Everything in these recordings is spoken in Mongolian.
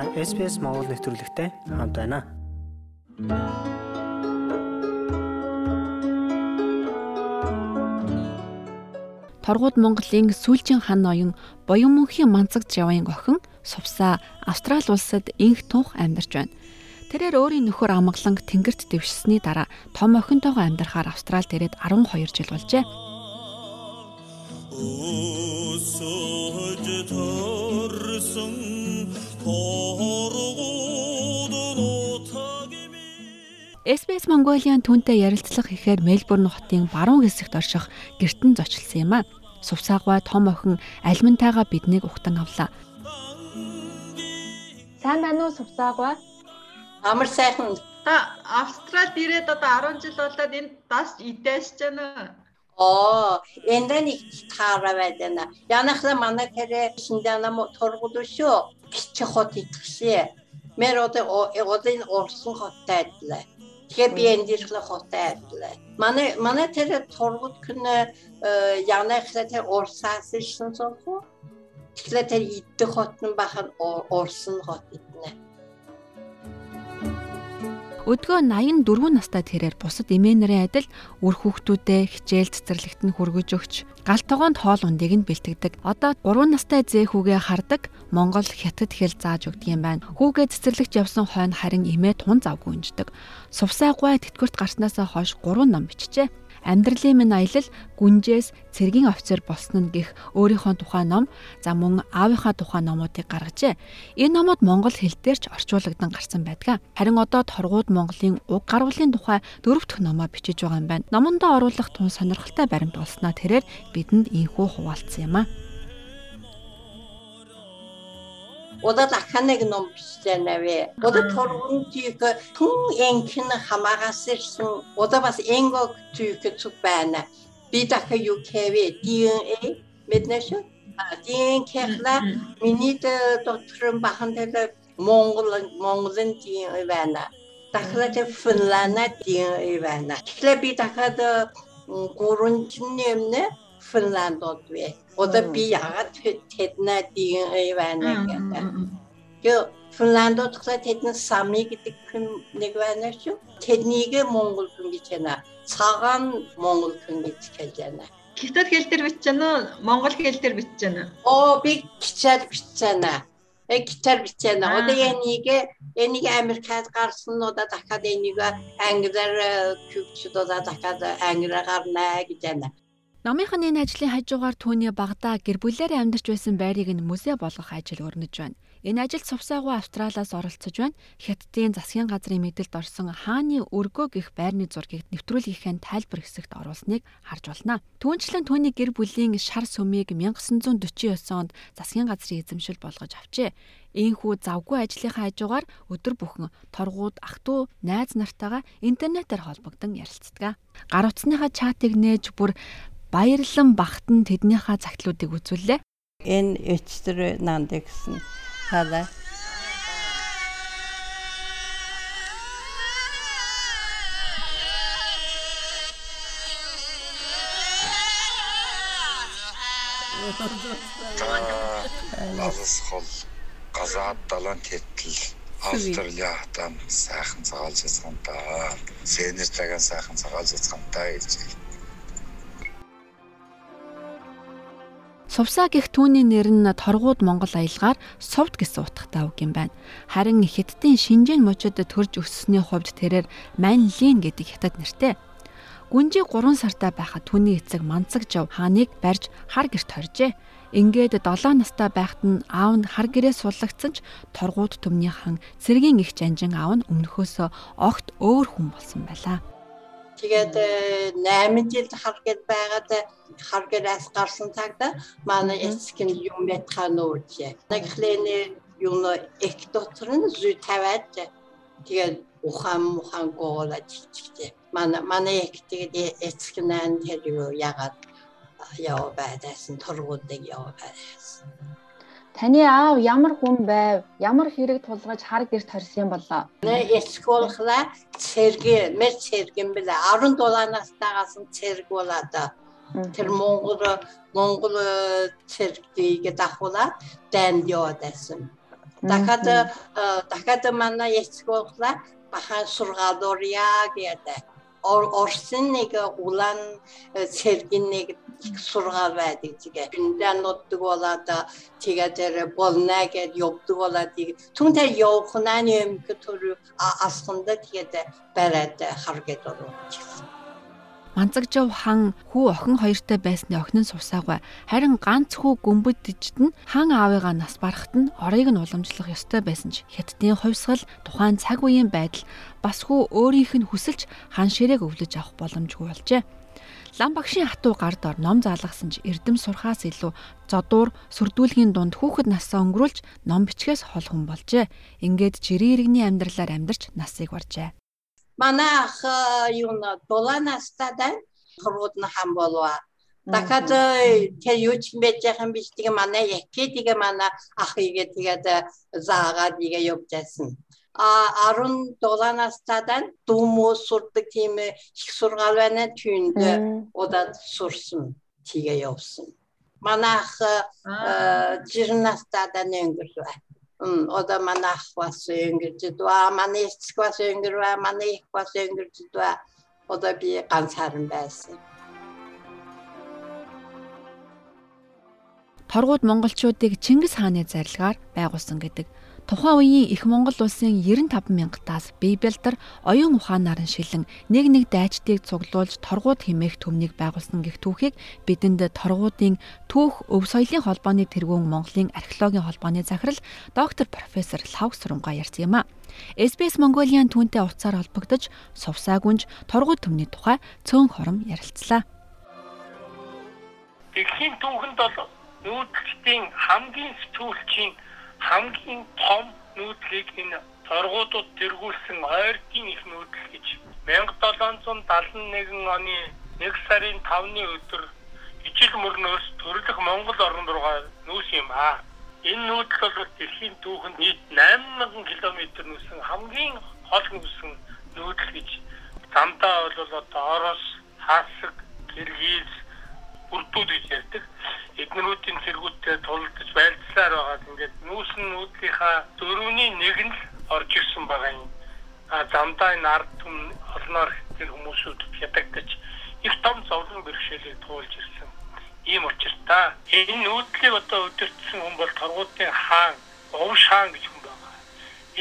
Та SPS Монгол нэвтрүүлэгтэй хамт байна. Торгууд Монголын сүүлчийн хан ноён Боён мөнхийн Манцаг Жавын охин Сувсаа Австрали улсад инх тунх амьдарч байна. Тэрээр өөрийн нөхөр амгалан тэнгэрт дэвшсэний дараа том охинтойгоо амьдрахаар Австрал дээрээд 12 жил болжээ. Өсөж торсон SBS Mongolian түнтэй ярилцлага хийхээр Мельбурн хотын баруун хэсэгт орших гертэн зочилсан юм а. Сувсаагва том охин альмантайгаа биднийг ухтан авлаа. Сайн байна уу Сувсаагва? Амар сайхан. Та Австралид ирээд одоо 10 жил болоод энд бас идэж байна. Оо, эндэн их таараа байна. Янахла манай тэрэ шиндана мо торгудушо кичи хот итгшээ. Мэр одоо одын орсон хоттай адилаа. Тэгэхээр би энд ирэхлээр хоттай адилаа. Манай манай тэр торгуд күн янахла тэр орсаас шин сохо. Тэгэхээр тэр идэх хотн бахан орсон хот иднэ. Өдгөө 84 настай тэрээр бусад эмээнэрийн адил үр хүүхдүүдээ хичээл цэцэрлэгт нь хүргэж өгч гал тогоонд хоол ундыг нь бэлтгэдэг. Одоо 3 настай зээ хүүгээ хардаг Монгол хятад хэл зааж өгдөг юм байна. Хүүгээ цэцэрлэгт явсан хойно харин эмээ тун завгүй унждаг. Сувсаа гуй тэтгэврт гарснасаа хойш 3 ном бичжээ. Амьдралын минь аялал гүнжээс цэргийн офицер болсон нь гих өөрийнхөө тухай ном за мөн аавынхаа тухай номуудыг гаргажээ. Энэ номууд монгол хэл дээр ч орчуулагдан гарсан байдаг. Харин одоо торгууд Монголын уг гаргуулын тухай дөрөв дэх номоо бичиж байгаа юм байна. Номондоо оруулах тун сонирхолтой баримт болсноо тэрээр бидэнд ийхүү хуваалцсан юм а. O da даханыг ном бичсэн авэ. O da торгон тийг түн энхэн хамаагасэрсэн. O da бас энгог тийг зүг байна. Би даха юу кэвэ DNA мэднэш. DNA-ла миний докторын бахан дээр Монгол Монголын DNA байна. Дахлаад Финланд DNA байна. Тэгэхээр би дахад гурван нэмнэ Финландод вэ. Одоо би ягаад тэднээ DNA байна гэдэг. Тэгээ Финландод тэдний сами гэдэг нэг байна шүү. Тэднийг Монгол хүн гэж байна. Цагаан Монгол хүн гэж хэлж байна. Хятад хэл дээр байна уу? Монгол хэл дээр байна уу? Оо би гिचээр бичиж байна. Э гिचээр бичиж байна. Одоо энийг энийг Америкад гарсан одоо дахиад энийг англиар хөвчд одоо дахиад англиар гарнаа гэж байна. Номынхын энэ ажлын хажуугаар түүний багада гэр бүлээрээ амьдарч байсан байрыг нь музей болгох ажил өрнөж байна. Энэ ажилд Сувсаагүй Австралиас оролцож байна. Хятадын засгийн газрын мэдэлд орсон хааны өргөө гих байрны зургийг нэвтрүүлгийнхээ тайлбар хэсэгт оруулсныг харж байна. Түүнчлэн түүний гэр бүлийн шар сүмийг 1949 онд засгийн газрын эзэмшил болгож авчээ. Ийхүү завгүй ажлынхаа хажуугаар өдөр бүхэн торгууд ах トゥ найз нартайгаа интернетээр холбогдсон ярилцдаг. Гар утасныхаа чатыг нээж бүр баярлан багтан тэднийхээ цагтлуудыг үзүүллээ. Энэ эцтэр нанд гэсэн халаа Лазас хол газаад далайн тэтэл Австраlia хатан сайхан цагаалж яцхан та. Сенер цагаан сайхан цагаалж яцхан та гэж Сувсаа гих түүний нэр нь торгууд Монгол аялгаар сувд гэсэн утгатай үг юм байна. Харин Хятадын Шинжэн мужид төрж өссөний хувьд тэрээр Манлин гэдэг хятад нэртэй. Гүнжи 3 сартай байхад түүний эцэг Манцаг жав хааныг барьж хар гэрт хоржээ. Ингээд 7 настай байхад нь аав нь хар гэрээ суллагдсан ч торгууд төмний хан цэргийн их жанжин аав нь өмнөхөөсөө огт өөр хүн болсон байлаа. Тэгээд 8 жил харгад байгаад харгадаас гарсан цагта манай эцэг нь юм байтхаа нүүрчээ. Нэг хлэний юм их дотор нь зүй тавиад тэгээд ухаан мухан гоолаж чичтэй. Манай манай их тэгээд эцэг нь тэр юу ягаад яа байдасан тургуудыг яа байдасан. Таны аав ямар хүн байв? Ямар хэрэг тулгаж хар гэрт хорсон болоо? Эсколхла цэрэг, мэр цэрэгэн бэлээ. 17 настайгаас нь цэрэг болоод тэр Монгол Монгол цэрэгтийг дахуулаад данд яваадсэн. дахиад э, дахиад манай яцгоохла бахан сургаалуурья гэдэг Орсын нэг улаан цэргэн нэг сургаал байдаг тэгээ. Эндээ нутдаг болоод тэгээ тэр болно гэд явдаг болоод түнтэй явахнаа юм гэх Манцагжав хан хүү охин хоёртой байсны охин нь сувсаагүй. Харин ганц хүү гүмбэдчихэд нь хан аавыгаа нас барахад нь орыг нь уламжлах ёстой байсан ч хятадын хувьсгал тухайн цаг үеийн байдал бас хүү өөрийнх нь хүсэлж хан ширээг өвлөж авах боломжгүй болжээ. Лам багшийн хатуу гард ор ном заалгасан ч эрдэм сурхаас илүү зодуур сүрдүүлгийн дунд хүүхэд насаа өнгөрүүлж ном бичгээс хол хүн болжээ. Ингээд жирийн иргэний амьдралаар амьдарч насыг баржээ манах юна доланастадан хрудна хамболва дахиад тэр юуч мече хам юм мана тэгээ манай яке тэгээ манай ахыгээ тэгээд заагаад нэгэ явжсэн а 17 настадан думо суртты тийм их сургаал байна түүндээ удаад тиге тэгээ явсан манайх 20 настадан манай эцэг бас өнгөрвэ манай их бас өнгөрч дවා одоо би ганцаарн байсан. Торгууд монголчуудыг Чингис хааны зарилгаар байгуулсан гэдэг Тухайн үеийн их Монгол улсын 95 мянгатаас Бибелдэр оюун ухаанаар нь шилэн нэг нэг дайчдыг цуглуулж торгууд химээх төмнийг байгуулсан гэх түүхийг бидэнд торгуудын түүх өв соёлын холбооны тэргүүн Монголын археологийн холбооны захирал доктор профессор Лав Сурмга ярьсан юм а. SBS Mongolian түүнтэй утсаар холбогдож сувсаа гүнж торгууд төмний тухай цөөн хором ярилцлаа. Дэлхийн түүхэнд бол нүүдэлтийн хамгийн сэтгүүлчийн хамгийн том нүүдлийг энэ торгуудад тэргүүлсэн ойртын их нүүдэл гэж 1771 оны 1 сарын 5-ны өдөр ижил мөрнөөс төрлөх Монгол орн руугаа нүүс юм аа. Энэ нүүдэл бол дэлхийн түүхэнд нийт 8000 км нүүсэн хамгийн хол нүүсэн нүүдэл гэж замдаа бол одоо Орос, Хасаг, Киргиз, Урдууд гэж ярьдаг эднэрүүдийн цэргүүдтэй тулдаж байлцсаар байгаа. Ингээд нүүсэн нүүдлийнхаа дөрөвний нэг нь л орж ирсэн байгаа юм. А замдаа энэ ард түм олноор тэр хүмүүсүүд ядагдаж их том зовлон бэрхшээлийг туулж ирсэн. Ийм учиртай. Энэ нүүдлийг одоо өдөртсөн хүн бол торгуудын хаан, Овш хаан гэж хүн байгаа.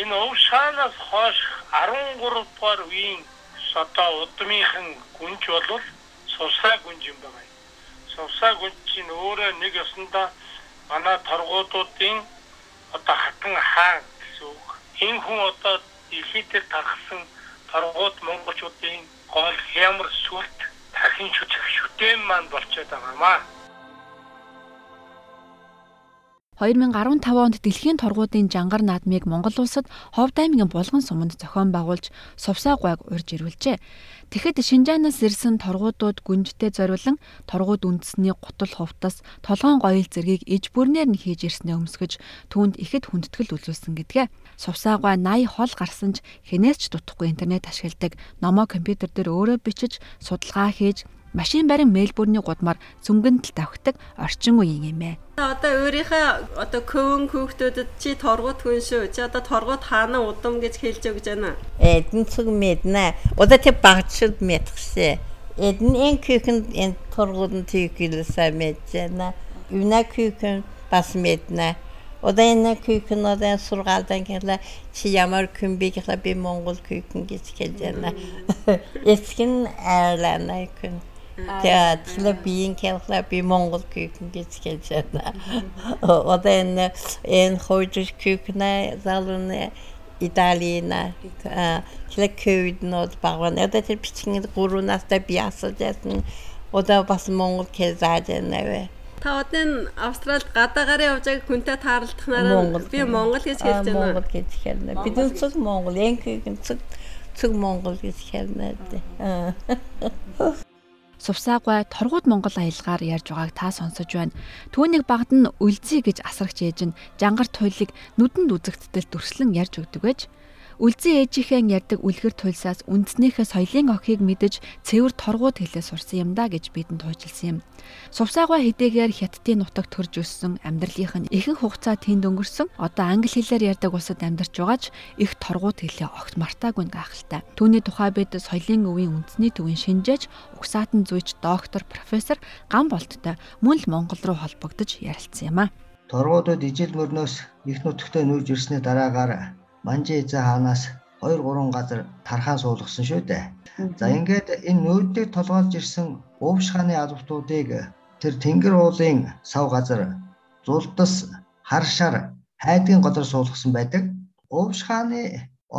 Энэ Овш хаанаас хойш 13 дугаар үеийн одоо удмынхан гүнж болвол сусаа гүнж юм байна Сувсаа гүнчийн өөрөө нэг ёсондоо манай торгуудуудын одоо хатан хаан гэсэн үг. Энэ хүн одоо дэлхийд тархсан торгууд монголчуудын гол хямар сүлт дахин шүтээн маань болчиход байгаамаа. 2015 онд дэлхийн торгуудын жангар наадмыг Монгол улсад Ховд аймгийн Булган суманд зохион байгуулж Сувсаа гуайг урьж ирүүлжээ. Тэгэхэд Шинжаанаас ирсэн торгуудууд гүнжтэй зориулан торгууд үндэсний гутал хувтас, толгоон гоёл зэргийг иж бүрнээр нь хийж ирснээ өмсгөж түүнд ихэд хүндэтгэл үзүүлсэн гэдгээ. Сувсаагаа 80 хол гарсан ч хинээс ч дутхгүй интернет ашигладаг номоо компьютер дээр өөрөө бичиж судалгаа хийж машин барин Мельбурний гудмаар зүнгэнтэл давхдаг орчин үеийн юм ээ. Одоо өөрийнхөө одоо көвөн хүүхдүүдэд чи торгууд хүн шүү. Чи одоо торгууд хаана удам гэж хэлж өгч байна. Эдэн цуг мэднэ. Одоо тэ багчд мэдхсэ. Эдэн эн küken эн торгуудын тийг хэлсэ мэджэнэ. Юна küken бас мэднэ. Одоо энэ küken одоо сургаалдан гэхлэ чи ямар күн би гэхлэ би Монгол küken гэж хэлж байна. Эцгэн айлана күн. Тэгээд тэр биеийн хэлхлээ би Монгол күйкэн гэж. Одоо энэ энэ хойж күйкнэ залууны Италина тэр күйд нот багван одоо тэр бичгийн 3 настай би асууж яасан. Одоо бас Монгол хэл зааж байна. Та одоо Австралид гадаагаараа явж байгаа хүнтэй таарлахнараа би Монгол гэж хэлж байна. Монгол гэж хэлнэ. Бидний цог Монгол, энгийн цог цог Монгол гэж хэлнэ. Сувсаагай торгууд Монгол аялгаар ярьж байгааг та сонсож байна. Түүнийг багд нь үлзий гэж асрагч ээж нь жангар туйлыг нүдэнд үзэгдтэл дүрслэн ярьж өгдөг байж Үлзий ээжийнхээ ярьдаг үлгэр туйлсаас үндснийхээ соёлын охийг мэдэж цэвэр торгууд хэлээ сурсан юм да гэж бидэнд туйжилсан юм. Сувсаагаа хэдийгээр хятадын нутагт төрж өссөн амьдралынх нь ихэнх хугацаа тэнд өнгөрсөн. Одоо англи хэлээр ярьдаг улсад амьдарч байгаач их торгууд хэлээ огт мартаагүй гайхалтай. Түүний тухай бид соёлын өвийн үндэсний төвийн шинжээч, угсаатан зүйч доктор профессор Ган болттой мөн л Монгол руу холбогдож ярилцсан юм а. Торгуудад ижил мөрнөөс их нутагтаа нүүж ирсний дараагаар Манжи эзэн хаанаас 2 3 газар тархаа суулгасан шүү дээ. За ингээд энэ нүүдийг толгойлж ирсэн Увш хааны албатуудыг тэр Тэнгэр уулын сав газар зулдас харшаар хайдгийн газар суулгасан байдаг. Увш хааны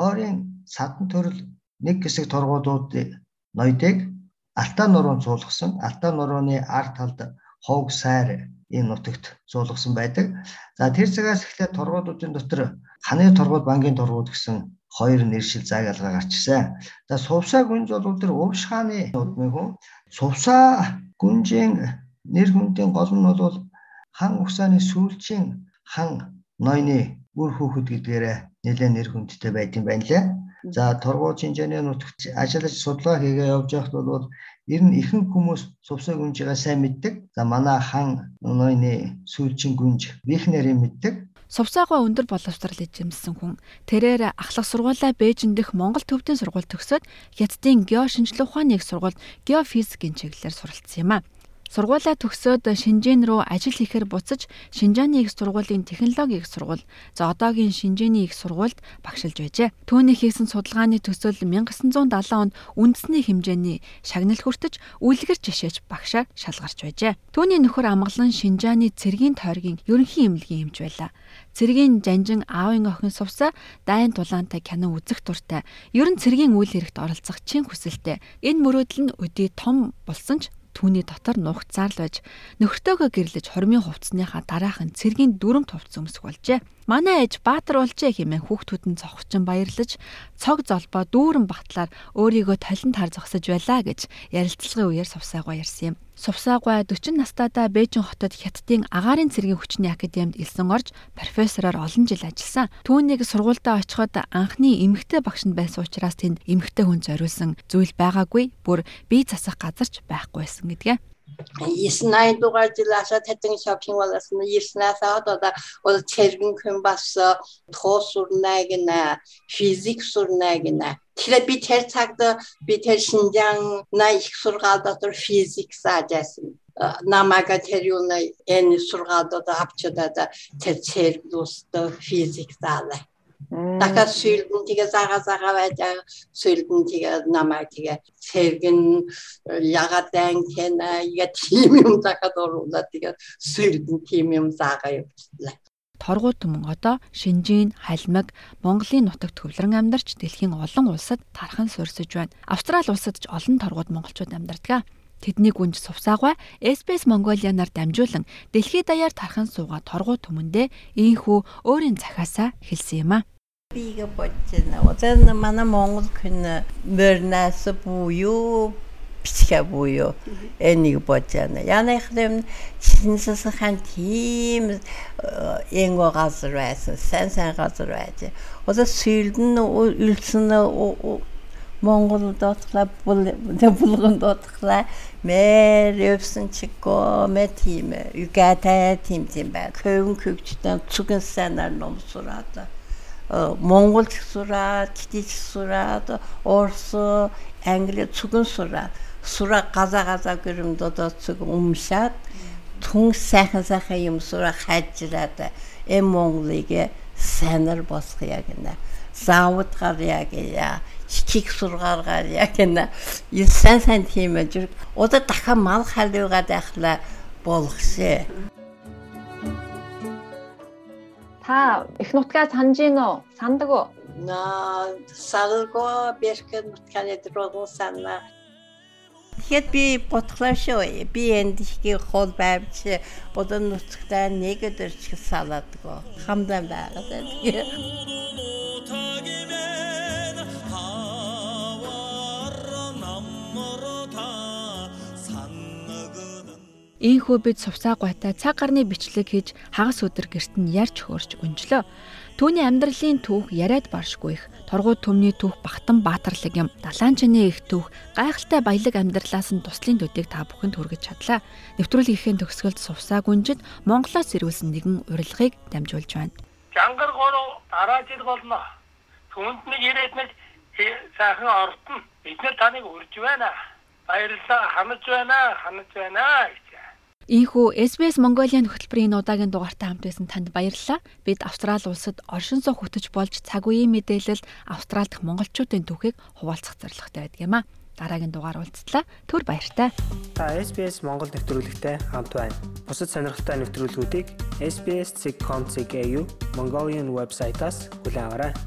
ойрын садан төрөл нэг хэсэг торгуудууд ноёдыг Алтай нуруунд суулгасан. Алтай нурууны ард талд ховг сайр энэ нутагт суулгасан байдаг. За тэр цагаас эхлээд торгуудуудын дотор ханы торгууд банкын торгууд гэсэн хоёр нэршил заагалгаа гарчсан. За сувсаа гүнж бол тэр Увш хааны удмын хүн. Сувсаа гүнжийн нэр хүндийн гол нь бол хан угсааны сүүлчийн хан ноёны үр хүүхэд гэдгээрээ нэлээд нэр хүндтэй юм байна лээ. За торгууд шинжээний нутагт ажиллаж судалгаа хийгээ явж байхад бол ер нь ихэнх хүмүүс сувсаа гүнжигээ сайн мэддэг. За манай хан ноёны сүүлчийн гүнж бихнэрийг мэддэг. Сувсаагаа өндөр боловсрал эзэмсэн хүн тэрээр ахлах сургуулаа Бээжин дэх Монгол төвдийн сургууль төгсөөд Хятадын гео шинжилгээ ухааны их сургуульд геофизикийн чиглэлээр суралцсан юм а. Сургуулаа төгсөөд Шинжээн рүү ажил хийхээр буцаж Шинжааны их сургуулийн технологи их сургууль, за одоогийн Шинжээний их сургуульд багшилж байжээ. Түүний хийсэн судалгааны төсөөл 1970 онд үндэсний хэмжээний шагнал хүртэж үлгэр жишээч багшаар шалгарч байжээ. Түүний нөхөр амгалан Шинжааны цэргийн тойргийн ерөнхий эмнэлгийн эмч байлаа. Цэргийн жанжин аавын охин сувсаа дайн тулаантай кино үзэх дуртай. Ер нь цэргийн үйл хэрэгт оролцох чин хүсэлтэй. Энэ мөрөөдөл нь өдий том болсон ч түүний дотор нухацаар л байж нөхөртөөгөө гэрлэж хормын хувцсныхаа дараахан цэргийн дүрм товц өмсөх болжээ. Манай ээж Баатар болжээ хэмээн хүүхдүүд нь цогцсон баярлаж цог золбоо дүүрэн батлаар өөрийгөө талент хар зогсож байлаа гэж ярилцлагын үеэр сувсаагаа ярьсан юм. Сувсаагаа 40 настайдаа Бээжин хотод Хятадын агаарын цэргийн хүчний академид элсэн орж профессороор олон жил ажилласан. Түүнийг сургуультай очиход анхны эмэгтэй багш нь байсан учраас тэнд эмэгтэй хүн зориулсан зүйл байгаагүй бүр бие засах газарч байхгүй байсан гэдгээ. 9 дугаар жилаасаа тэтэн шопинг болосон 9-аас одоо ол цэргэн хүн бас тоос сурнаг нэ физик сурнаг нэ Тэгэхээр би тэр цагт би тэр Шинжаан на их сургаал дотор физик заажсэн. намага тэр юу энэ сургаал дотор авчдаа тэр цэрэг дусто физик заалаа. Дахиад сүйлдэн тэгээ зага зага байж сүйлдэн тэгээ намайг тэгээ цэргэн ягаад дан кена яа тийм юм дахиад оруулаад тэгээ сүйлдэн тийм юм зага явууллаа торгуу түмэн одоо Шинжийн, Халмаг, Монголын нутагт хөвлөрөн амьдарч дэлхийн олон улсад тархан суурсаж байна. Австрали улсад ч олон торгууд монголчууд амьдардаг. Тэдний гүнж сувсаагаа SBS Mongolian-аар дамжуулан дэлхийд даяар тархан суугаа торгуу түмэндээ ийхүү өөрийн захаасаа хэлсэн юм а. Бига бодчихно. Одоо манай Монгол хүн мөрнэс буюу бичгээ буюу энийг бодож байна. Янах юм шинсэсэн тийм энго газар байсан, сан сан газар байж. Одоо сүйдэн үлсэн Монгол дотглаа булган дотглаа мэр өвсөн чико мэ тийм югатай тийм тийм бай. Хөвөн хөвчтөн цугэн санаар ном сураад монголч сураад, читич сураад, орс, англи цугэн сураад сура газа газа гэрэмд одоо цуг умшаад түн сайхан сайхан юм сура хайжраад эм Монголыг сайнар босох яг нэ заавд гарья гэя чичиг сургааргаар яг нэ сайн сайн тийм ажир одоо дахиад мал халуугаад байхлаа болгошээ та их нутгаа санаж гин үү сандаг уу на салго берхэн нутгааны дрогон санаа Тэгэхэд би ботглоо шүү. Би энд ихний хол байвч бодон нутагтаа нэг өдөр ч салаадгүй. Хамдан байгаад тэгээ. Ийхүү бид сувсаа гуйтай цаг гарны бичлэг хийж хагас өдөр гэрт нь ярьж хөөрч өнжлөө. Түүний амьдралын түүх яриад баршгүй их. Торгууд төмний түүх Бахтан Баатарлаг юм. Далаанчны их түүх гайхалтай баялаг амьдралаас нь туслын төдийг та бүхэнд хүргэж чадлаа. Нэвтрүүлгийнхээ төгсгөлд сувсаа гүнжид Монголоос ирүүлсэн нэгэн урилгыг дамжуулж байна. Жангар гурав дараа жил болно. Түүнд нэг ирээд нэг сайхан ортно. Бид нэр таныг урьж байна. Баярлалаа. Ханаж байна. Ханаж байна. Ийхүү SBS Mongolia хөтөлбөрийн удаагийн дугаартай хамт байсан танд баярлалаа. Бид Австрали улсад оршин суух хөтөж болж цаг үеийн мэдээлэл Австрал дахь монголчуудын түүхийг хуваалцах зорилготой байдаг юм а. Дараагийн дугаар уулзтлаа. Түр баяртай. Та SBS Монгол нэвтрүүлэгтэй хамт байна. Бусад сонирхолтой нэвтрүүлгүүдийг SBS.com.cg Mongolian вебсайтаас аваарай.